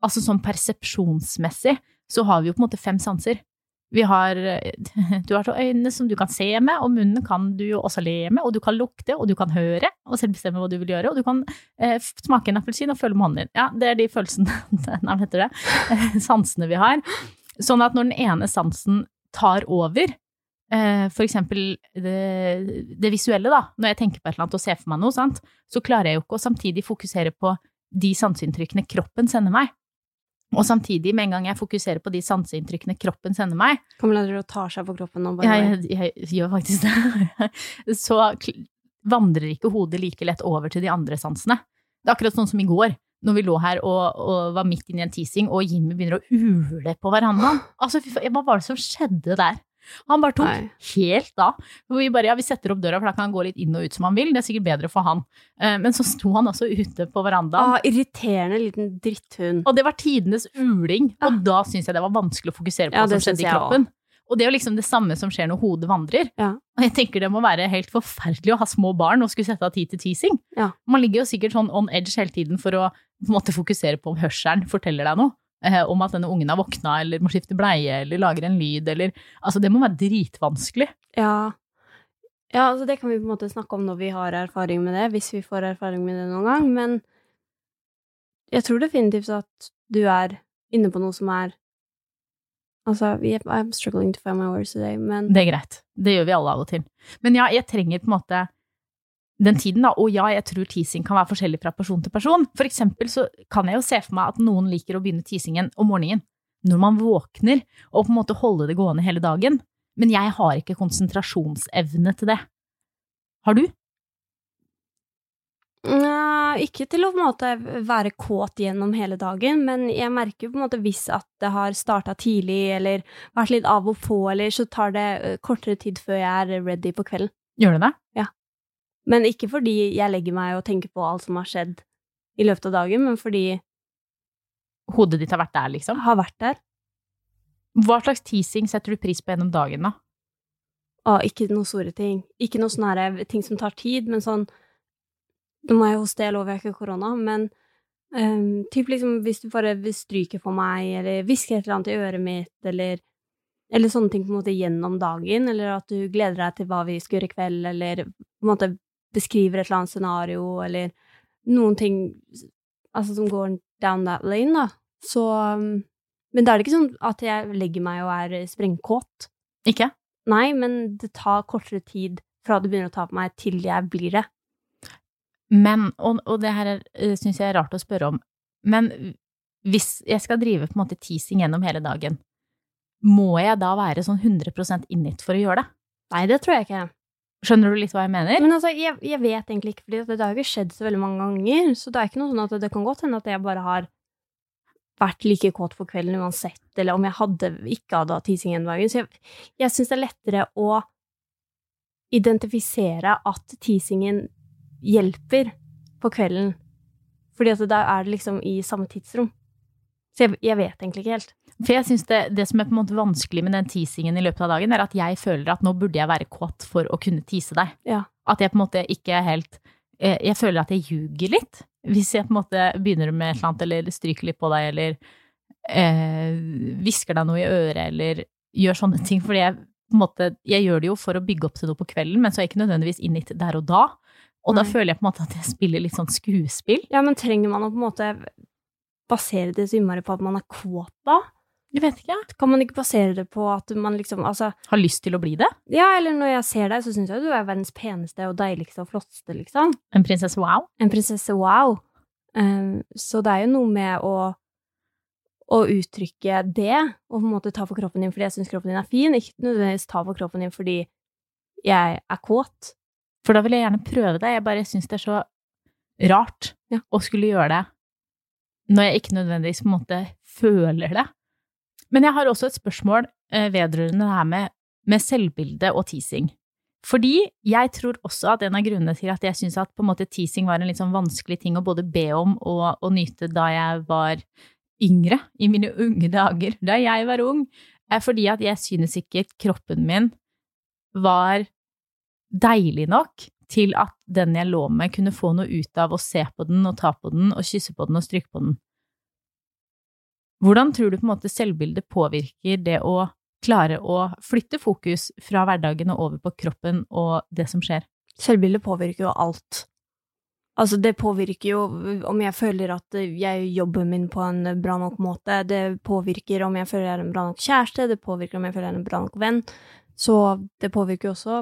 Altså sånn persepsjonsmessig så har vi jo på en måte fem sanser. Vi har [laughs] Du har så øynene som du kan se med, og munnen kan du jo også le med, og du kan lukte, og du kan høre, og selv bestemme hva du vil gjøre, og du kan eh, smake en appelsin og føle med hånden din. Ja, det er de følelsene [laughs] Nei, hva heter det? Sansene vi har. Sånn at når den ene sansen tar over, eh, eksempel det, det visuelle, da, når jeg tenker på et eller annet og ser for meg noe, sant, så klarer jeg jo ikke å samtidig fokusere på de sanseinntrykkene kroppen sender meg. Og samtidig, med en gang jeg fokuserer på de sanseinntrykkene kroppen sender meg, Kommer driver å ta seg på kroppen nå. bare. jeg, jeg, gjør faktisk det, [laughs] så vandrer ikke hodet like lett over til de andre sansene. Det er akkurat sånn som i går, når vi lå her og, og var midt inne i en teasing, og Jimmy begynner å ule på verandaen. Altså, hva var det som skjedde der? Han bare tok Nei. helt av. Og vi bare, ja, vi setter opp døra, for da kan han gå litt inn og ut som han vil. Det er sikkert bedre for han. Eh, Men så sto han også ute på verandaen. Ah, irriterende liten dritthund. Og det var tidenes uling, og da syns jeg det var vanskelig å fokusere på Ja, hva som skjedde i kroppen. Og det er jo liksom det samme som skjer når hodet vandrer. Ja. Og jeg tenker det må være helt forferdelig å ha små barn og skulle sette av tid til teasing. Ja. Man ligger jo sikkert sånn on edge hele tiden for å måte fokusere på om hørselen forteller deg noe. Eh, om at denne ungen har våkna, eller må skifte bleie, eller lager en lyd, eller Altså, det må være dritvanskelig. Ja. ja, altså det kan vi på en måte snakke om når vi har erfaring med det, hvis vi får erfaring med det noen gang, men jeg tror definitivt at du er inne på noe som er Altså, yep, I'm struggling to find my words today, men Det er greit. Det gjør vi alle av og til. Men ja, jeg trenger på en måte den tiden, da. Og ja, jeg tror teasing kan være forskjellig fra person til person. For eksempel så kan jeg jo se for meg at noen liker å begynne teasingen om morgenen når man våkner, og på en måte holde det gående hele dagen. Men jeg har ikke konsentrasjonsevne til det. Har du? Nja, ikke til å på en måte være kåt gjennom hele dagen, men jeg merker på en måte hvis at det har starta tidlig, eller vært litt av og på, eller så tar det eh, kortere tid før jeg er ready på kvelden. Gjør det det? Men ikke fordi jeg legger meg og tenker på alt som har skjedd i løpet av dagen, men fordi Hodet ditt har vært der, liksom? har vært der. Hva slags teasing setter du pris på gjennom dagen, da? Å, ikke noen store ting. Ikke noen sånne her ting som tar tid, men sånn Nå må jeg hoste, jeg lover jeg ikke korona, men um, typ liksom hvis du bare vil stryke på meg, eller hvisker et eller annet i øret mitt, eller eller sånne ting på en måte gjennom dagen, eller at du gleder deg til hva vi skal gjøre i kveld, eller på en måte beskriver et eller annet scenario, eller noen ting altså, som går down that lane, da. Så um, Men da er det ikke sånn at jeg legger meg og er sprengkåt. Ikke? Nei, men det tar kortere tid fra du begynner å ta på meg, til jeg blir det. Men, og, og det her syns jeg er rart å spørre om, men hvis jeg skal drive på en måte teasing gjennom hele dagen, må jeg da være sånn 100% innit for å gjøre det? Nei, det tror jeg ikke. Skjønner du litt hva jeg mener? Men altså, jeg, jeg vet egentlig ikke, for det har jo ikke skjedd så veldig mange ganger, så det er ikke noe sånn at det kan godt hende at jeg bare har vært like kåt for kvelden uansett, eller om jeg hadde ikke hadde hatt tising en dagen. Så jeg, jeg syns det er lettere å identifisere at teasingen hjelper på kvelden, fordi at da er det liksom i samme tidsrom. Så jeg, jeg vet egentlig ikke helt. For jeg synes det, det som er på en måte vanskelig med den teasingen i løpet av dagen, er at jeg føler at nå burde jeg være kåt for å kunne tease deg. Ja. At jeg på en måte ikke er helt eh, Jeg føler at jeg ljuger litt. Hvis jeg på en måte begynner med et eller annet, eller stryker litt på deg, eller eh, deg noe i øret, eller gjør sånne [laughs] ting. Fordi jeg på en måte Jeg gjør det jo for å bygge opp til noe på kvelden, men så er jeg ikke nødvendigvis inn litt der og da. Og da føler jeg på en måte at jeg spiller litt sånn skuespill. Ja, men trenger man å på en måte basere det så innmari på at man er kåt da? Jeg vet ikke. Kan man ikke basere det på at man liksom Altså, Har lyst til å bli det. ja, eller når jeg ser deg, så syns jeg du er verdens peneste og deiligste og flotteste, liksom. En prinsesse wow. En prinsesse wow. Um, så det er jo noe med å å uttrykke det, og på en måte ta for kroppen din fordi jeg syns kroppen din er fin, ikke nødvendigvis ta for kroppen din fordi jeg er kåt. For da vil jeg gjerne prøve det. Jeg bare syns det er så rart Ja. å skulle gjøre det når jeg ikke nødvendigvis på en måte føler det. Men jeg har også et spørsmål eh, vedrørende det her med, med selvbilde og teasing. Fordi jeg tror også at en av grunnene til at jeg syns at på en måte teasing var en litt sånn vanskelig ting å både be om og, og nyte da jeg var yngre, i mine unge dager, da jeg var ung, er fordi at jeg synes ikke kroppen min var deilig nok til at den jeg lå med, kunne få noe ut av å se på den og ta på den og kysse på den og stryke på den. Hvordan tror du på en måte selvbildet påvirker det å klare å flytte fokus fra hverdagen og over på kroppen og det som skjer? Selvbildet påvirker jo alt. Altså, det påvirker jo om jeg føler at jeg jobber min på en bra nok måte, det påvirker om jeg føler jeg er en bra nok kjæreste, det påvirker om jeg føler jeg er en bra nok venn. Så det påvirker jo også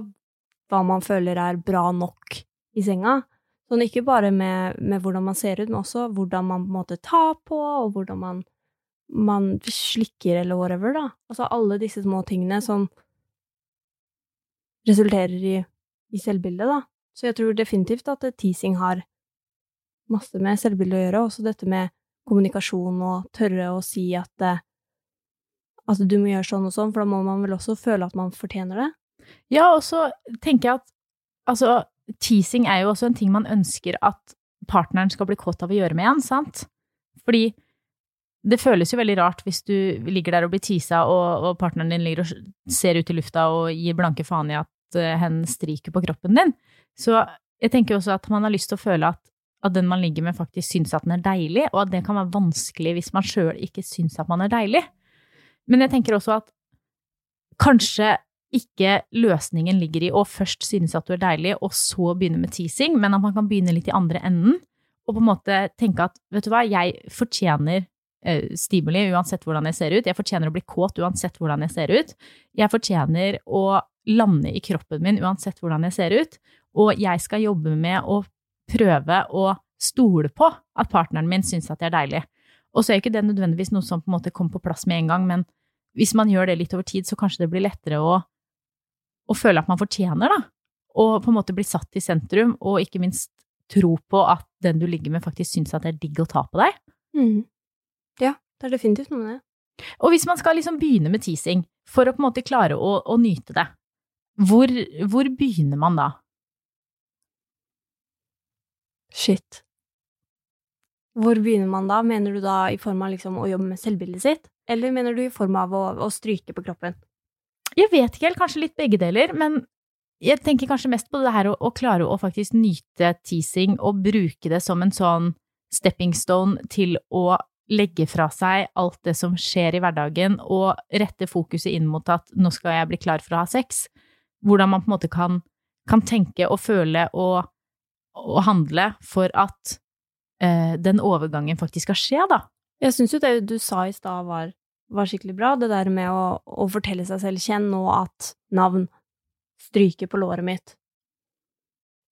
hva man føler er bra nok i senga. Sånn ikke bare med, med hvordan man ser ut, men også hvordan man på en måte tar på, og hvordan man, man slikker eller whatever, da. Altså alle disse små tingene som resulterer i, i selvbildet, da. Så jeg tror definitivt at teasing har masse med selvbildet å gjøre, også dette med kommunikasjon og tørre å si at at du må gjøre sånn og sånn, for da må man vel også føle at man fortjener det. Ja, og så tenker jeg at altså, teasing er jo også en ting man ønsker at partneren skal bli kåt av å gjøre med en, sant? Fordi det føles jo veldig rart hvis du ligger der og blir teasa, og, og partneren din ligger og ser ut i lufta og gir blanke faen i at uh, hen stryker på kroppen din. Så jeg tenker også at man har lyst til å føle at, at den man ligger med, faktisk syns at den er deilig, og at det kan være vanskelig hvis man sjøl ikke syns at man er deilig. Men jeg tenker også at kanskje ikke løsningen ligger i å først synes at du er deilig, og så begynne med teasing, men at man kan begynne litt i andre enden, og på en måte tenke at vet du hva, jeg fortjener eh, stimuli uansett hvordan jeg ser ut, jeg fortjener å bli kåt uansett hvordan jeg ser ut, jeg fortjener å lande i kroppen min uansett hvordan jeg ser ut, og jeg skal jobbe med å prøve å stole på at partneren min syns at jeg er deilig. Og så er ikke det nødvendigvis noe som på en måte kommer på plass med en gang, men hvis man gjør det litt over tid, så kanskje det blir lettere å, å føle at man fortjener, da. Og på en måte bli satt i sentrum, og ikke minst tro på at den du ligger med, faktisk syns at det er digg å ta på deg. Mm. Ja, det er definitivt noe med det. Og hvis man skal liksom begynne med teasing, for å på en måte klare å, å nyte det, hvor, hvor begynner man da? Shit. Hvor begynner man da? Mener du da i form av liksom å jobbe med selvbildet sitt, eller mener du i form av å, å stryke på kroppen? Jeg vet ikke helt, kanskje litt begge deler, men jeg tenker kanskje mest på det her å, å klare å faktisk nyte teasing og bruke det som en sånn stepping stone til å legge fra seg alt det som skjer i hverdagen, og rette fokuset inn mot at nå skal jeg bli klar for å ha sex. Hvordan man på en måte kan, kan tenke og føle og, og handle for at eh, den overgangen faktisk skal skje, da. Jeg syns jo det du sa i stad var, var, skikkelig bra, det der med å, å fortelle seg selv kjenn og at navn stryker på låret mitt,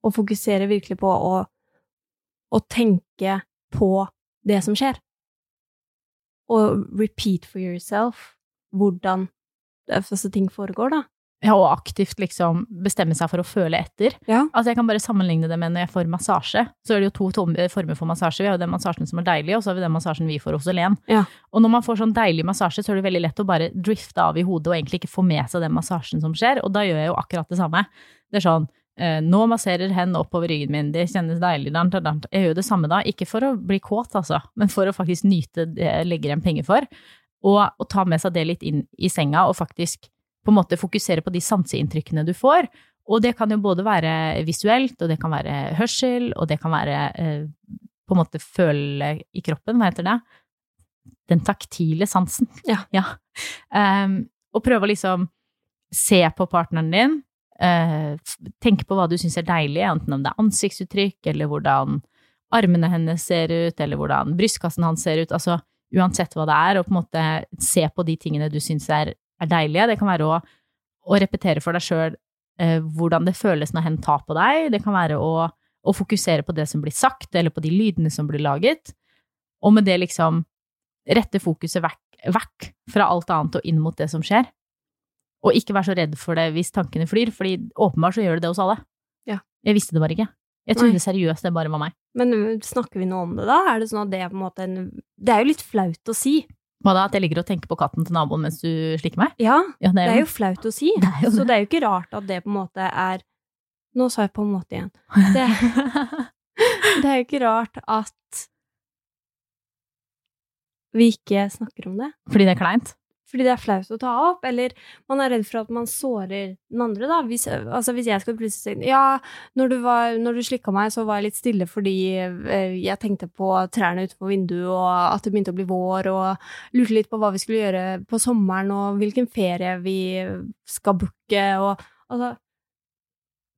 og fokusere virkelig på å, å tenke på det som skjer, og repeat for yourself hvordan altså, ting foregår, da. Ja, og aktivt liksom bestemme seg for å føle etter. Ja. Altså Jeg kan bare sammenligne det med når jeg får massasje. Så er det jo to former for massasje. Vi har jo den massasjen som er deilig, og så har vi den massasjen vi får hos Helen. Ja. Og når man får sånn deilig massasje, så er det veldig lett å bare drifte av i hodet og egentlig ikke få med seg den massasjen som skjer, og da gjør jeg jo akkurat det samme. Det er sånn eh, nå masserer hen oppover ryggen min, det kjennes deilig. Jeg gjør det samme da, ikke for å bli kåt, altså, men for å faktisk nyte det jeg legger igjen penger for, og, og ta med seg det litt inn i senga, og faktisk på en måte fokusere på de sanseinntrykkene du får. Og det kan jo både være visuelt, og det kan være hørsel, og det kan være eh, på en måte føle i kroppen, hva heter det? Den taktile sansen. Ja. [laughs] ja. Um, og prøve å liksom se på partneren din, uh, tenke på hva du syns er deilig, enten om det er ansiktsuttrykk, eller hvordan armene hennes ser ut, eller hvordan brystkassen hans ser ut, altså uansett hva det er, og på en måte se på de tingene du syns er er deilige. Det kan være å, å repetere for deg sjøl eh, hvordan det føles når hen tar på deg. Det kan være å, å, fokusere på det som blir sagt, eller på de lydene som blir laget. Og med det liksom rette fokuset vekk, vekk fra alt annet og inn mot det som skjer. Og ikke være så redd for det hvis tankene flyr, fordi åpenbart så gjør det det hos alle. Ja. Jeg visste det bare ikke. Jeg trodde seriøst det bare var meg. Men snakker vi nå om det, da? Er det sånn at det er på en måte en Det er jo litt flaut å si. Hva da? At jeg ligger og tenker på katten til naboen mens du slikker meg? Ja, Ja, det er jo flaut å si. [laughs] Det er jo Så det. det er jo ikke rart at det på en måte er Nå sa jeg på en måte igjen. Det, [laughs] det er jo ikke rart at vi ikke snakker om det. Fordi det er kleint? Fordi det er flaut å ta opp, eller man er redd for at man sårer den andre, da. Hvis, altså, hvis jeg skal plutselig si ja, når du, var, når du slikka meg, så var jeg litt stille fordi eh, jeg tenkte på trærne utenfor vinduet, og at det begynte å bli vår, og lurte litt på hva vi skulle gjøre på sommeren, og hvilken ferie vi skal booke, og altså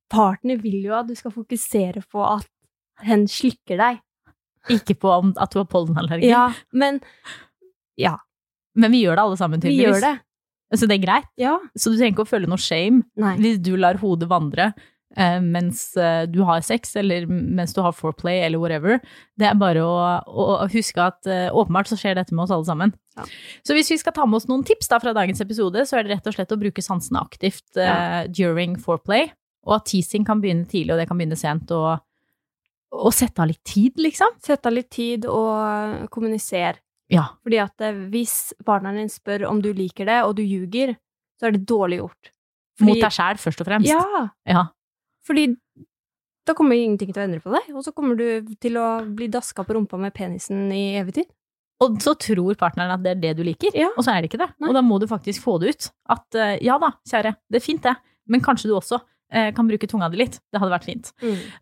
Partner vil jo at du skal fokusere på at hen slikker deg. Ikke på om, at du har pollenallergi? Ja, men Ja, Men vi gjør det alle sammen, vi gjør det. Så det er greit? Ja. Så du trenger ikke å føle noe shame Nei. hvis du lar hodet vandre eh, mens eh, du har sex, eller mens du har foreplay, eller whatever. Det er bare å, å huske at eh, åpenbart så skjer dette med oss alle sammen. Ja. Så hvis vi skal ta med oss noen tips da fra dagens episode, så er det rett og slett å bruke sansene aktivt eh, during foreplay, og at teasing kan begynne tidlig, og det kan begynne sent, og, og sette av litt tid, liksom. Sette av litt tid og kommuniser. Ja. Fordi at eh, hvis partneren din spør om du liker det, og du ljuger, så er det dårlig gjort. Mot deg sjæl, først og fremst. Ja, Ja. fordi da kommer ingenting til å endre på deg, og så kommer du til å bli daska på rumpa med penisen i evig tid. Og så tror partneren at det er det du liker, Ja. og så er det ikke det. Nei. Og da må du faktisk få det ut. At eh, ja da, kjære, det er fint det, men kanskje du også kan bruke tunga di litt. Det hadde vært fint.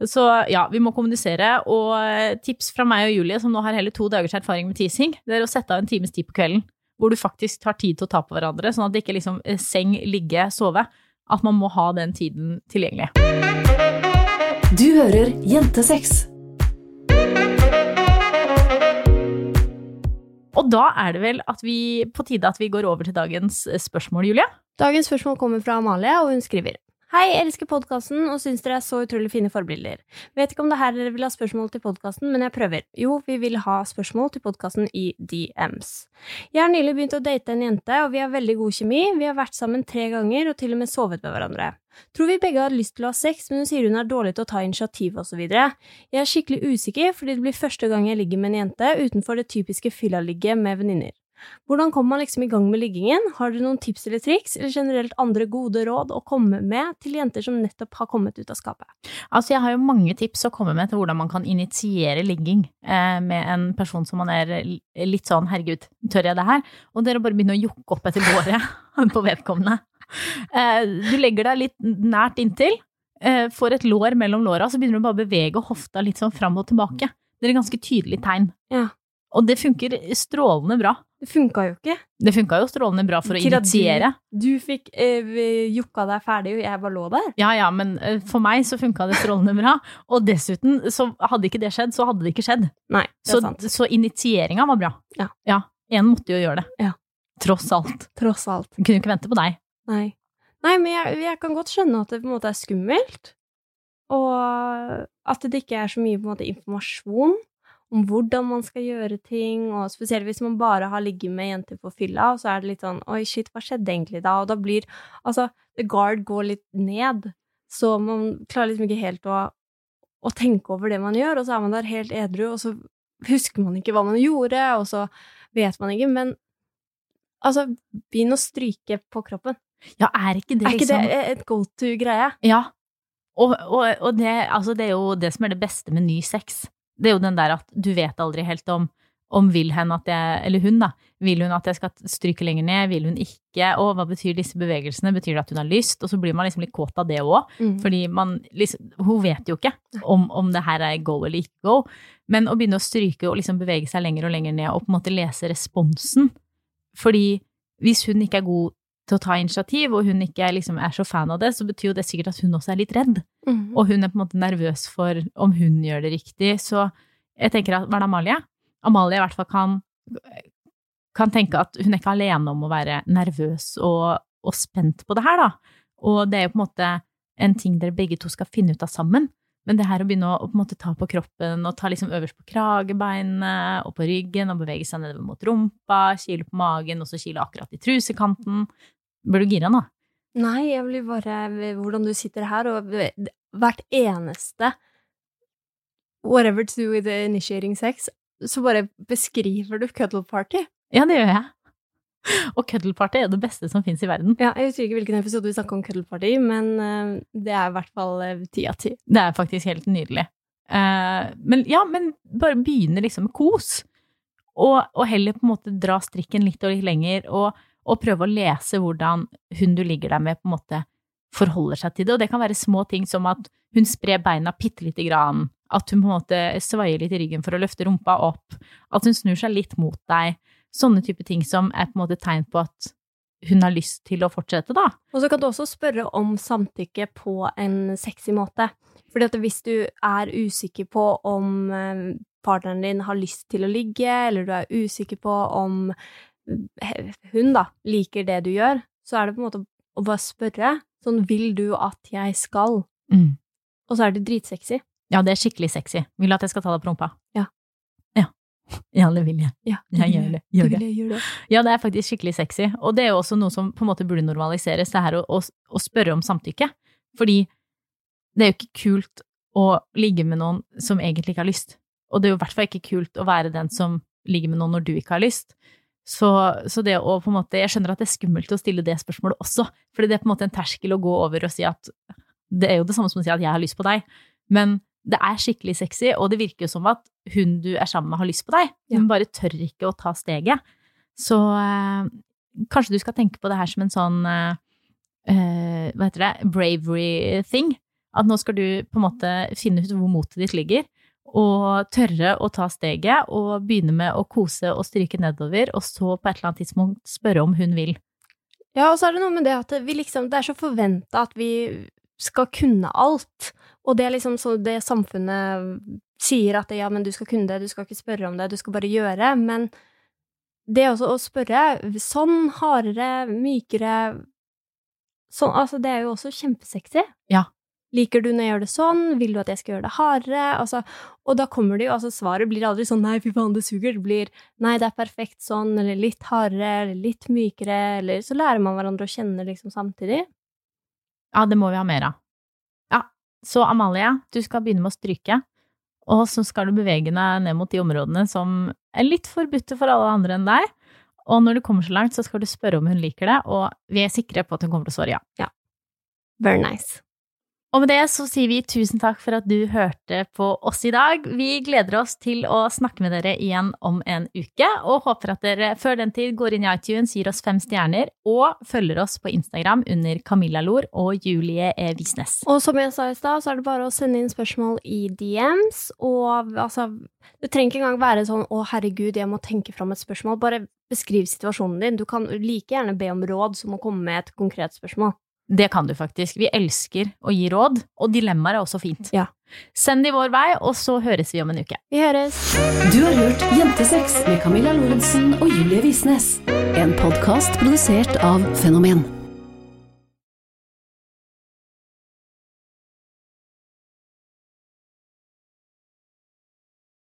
Så ja, vi må kommunisere. Og eh, tips fra meg og Julie, som nå har hele to dagers erfaring med teasing, det er å sette av en times tid på kvelden hvor du faktisk tar tid til å ta på hverandre, sånn at det ikke liksom eh, seng, ligge, sove. At man må ha den tiden tilgjengelig. Du hører Jentesex. Og da er det vel at vi, på tide at vi går over til dagens eh, spørsmål, Julie. Dagens spørsmål kommer fra Amalie, og hun skriver Hei, elsker podkasten og syns dere er så utrolig fine forbilder. Vet ikke om det er her dere vil ha spørsmål til podkasten, men jeg prøver. Jo, vi vil ha spørsmål til podkasten i DMs. Jeg har nylig begynt å date en jente, og vi har veldig god kjemi. Vi har vært sammen tre ganger og til og med sovet med hverandre. Tror vi begge har lyst til å ha sex, men hun sier hun er dårlig til å ta initiativ osv. Jeg er skikkelig usikker, fordi det blir første gang jeg ligger med en jente utenfor det typiske fyllaligget med venninner. Hvordan kommer man liksom i gang med liggingen? Har dere noen tips eller triks, eller generelt andre gode råd å komme med til jenter som nettopp har kommet ut av skapet? Altså, jeg har jo mange tips å komme med til hvordan man kan initiere ligging eh, med en person som man er litt sånn, herregud, tør jeg det her? Og det er å bare begynne å jokke opp etter låret [laughs] på vedkommende. Eh, du legger deg litt nært inntil, eh, får et lår mellom låra, så begynner du bare å bevege hofta litt sånn fram og tilbake. Det er et ganske tydelig tegn. Ja. Og det funker strålende bra. Det funka jo ikke. Det funka jo strålende bra for å Til at du- initiere. Du fikk eh, jokka deg ferdig, og jeg bare lå der. Ja, ja, men eh, for meg så funka det strålende bra. Og dessuten, så hadde ikke det skjedd, så hadde det ikke skjedd. Nei, det Så, er sant. så initieringa var bra. Ja. ja. En måtte jo gjøre det. Ja. Tross alt. Tross alt. Jeg kunne ikke vente på deg. Nei. Nei, men jeg, jeg kan godt skjønne at det på en måte er skummelt. Og at det ikke er så mye på en måte informasjon om hvordan man skal gjøre ting, og spesielt hvis man bare har ligget med jenter på fylla, og så er det litt sånn oi, shit, hva skjedde egentlig da? Og da blir altså the guard går litt ned, så man klarer liksom ikke helt å, å tenke over det man gjør, og så er man der helt edru, og så husker man ikke hva man gjorde, og så vet man ikke, men altså, begynn å stryke på kroppen. Ja, er ikke det liksom Er ikke liksom det et go to-greie? Ja. Og, og, og det, altså det er jo det som er det beste med ny sex. Det er jo den der at du vet aldri helt om om vil hen at jeg, eller hun da, vil hun at jeg skal stryke lenger ned, vil hun ikke, og hva betyr disse bevegelsene, betyr det at hun har lyst, og så blir man liksom litt kåt av det òg, Mm. fordi man liksom, hun vet jo ikke om, om det her er go eller ikke go, men å begynne å stryke og liksom bevege seg lenger og lenger ned, og på en måte lese responsen, fordi hvis hun ikke er god til å ta initiativ, og hun ikke liksom er så fan av det, så betyr jo det sikkert at hun også er litt redd. Mm. Og hun er på en måte nervøs for om hun gjør det riktig. Så jeg tenker at, hva er det Amalie? Amalie i hvert fall kan, kan tenke at hun er ikke alene om å være nervøs og, og spent på det her, da. Og det er jo på en måte en ting dere begge to skal finne ut av sammen. Men det her å begynne å, å på en måte ta på kroppen og ta liksom øverst på kragebeinet og på ryggen og bevege seg nedover mot rumpa, kile på magen og så kile akkurat i trusekanten. Bør du gire nå? Nei, jeg vil bare hvordan du sitter her, og hvert eneste whatever to do with initiating sex, så bare beskriver du cuddle party. Ja, det gjør jeg. Og cuddle party er det beste som fins i verden. Ja, jeg husker ikke hvilken episode vi snakka om cuddle party, men eh, det er i hvert fall eh, ti av ti. Det er faktisk helt nydelig. Eh, men ja, men bare begynne liksom med kos. Og, og heller på en måte dra strikken litt og litt lenger, og, og prøve å lese hvordan hun du ligger der med, på en måte forholder seg til det. Og det kan være små ting som at hun sprer beina bitte lite grann, at hun på en måte svaier litt i ryggen for å løfte rumpa opp, at hun snur seg litt mot deg. Sånne type ting som er på en måte tegn på at hun har lyst til å fortsette, da. Og så kan du også spørre om samtykke på en sexy måte. Fordi at hvis du er usikker på om eh, partneren din har lyst til å ligge, eller du er usikker på om hun da liker det du gjør, så er det på en måte å bare spørre sånn vil du at jeg skal? Mm. Og så er det dritsexy. Ja, det er skikkelig sexy. Vil du at jeg skal ta deg på rumpa? Ja. Ja. [laughs] Ja, det vil jeg. Ja, Jeg gjør det. Gjør det. Gjør det. Ja, det er faktisk skikkelig sexy. Og det er jo også noe som på en måte burde normaliseres, det her å, å, å spørre om samtykke. Fordi det er jo ikke kult å ligge med noen som egentlig ikke har lyst. Og det er jo i hvert fall ikke kult å være den som ligger med noen når du ikke har lyst. Så, så det å på en måte Jeg skjønner at det er skummelt å stille det spørsmålet også, fordi det er på en måte en terskel å gå over og si at Det er jo det samme som å si at jeg har lyst på deg, men det er skikkelig sexy, og det virker jo som at hun du er sammen med, har lyst på deg. Hun Ja. bare tør ikke å ta steget. Så øh, kanskje du skal tenke på det her som en sånn eh, Hva heter det? Bravery thing. At nå skal du på en måte finne ut hvor motet ditt ligger, og tørre å ta steget og begynne med å kose og stryke nedover, og så på et eller annet tidspunkt spørre om hun vil. Ja, og så er det noe med det at vi liksom, det er så forventa at vi skal kunne alt. Og det er liksom så det samfunnet sier at ja, men du skal kunne det, du skal ikke spørre om det, du skal bare gjøre. Men det også å spørre sånn, hardere, mykere Sånn, altså, det er jo også kjempesexy. Ja. Liker du når jeg gjør det sånn? Vil du at jeg skal gjøre det hardere? Altså, og da kommer det jo, altså svaret blir aldri sånn nei, fy faen, det suger. Det blir nei, det er perfekt sånn, eller litt hardere, eller litt mykere, eller så lærer man hverandre å kjenne liksom samtidig. Ja, det må vi ha mer av. Ja, så Amalie, du skal begynne med å stryke, og så skal du bevege deg ned mot de områdene som er litt forbudte for alle andre enn deg. Og når du kommer så langt, så skal du spørre om hun liker det, og vi er sikre på at hun kommer til å svare ja. Very nice. Og med det så sier vi tusen takk for at du hørte på oss i dag. Vi gleder oss til å snakke med dere igjen om en uke, og håper at dere før den tid går inn i iTunes, gir oss fem stjerner, og følger oss på Instagram under Camilla Lor og Julie E. Visnes. Og som jeg sa i stad, så er det bare å sende inn spørsmål i DMs, og altså Det trenger ikke engang være sånn 'Å, herregud, jeg må tenke fram et spørsmål'. Bare beskriv situasjonen din. Du kan like gjerne be om råd som å komme med et konkret spørsmål. Det kan du faktisk. Vi elsker å gi råd, og dilemmaer er også fint. Ja. Send de vår vei, og så høres vi om en uke. Vi høres! Du har hørt Jentesex med Camilla Lorentzen og Julie Visnes. En podkast produsert av Fenomen.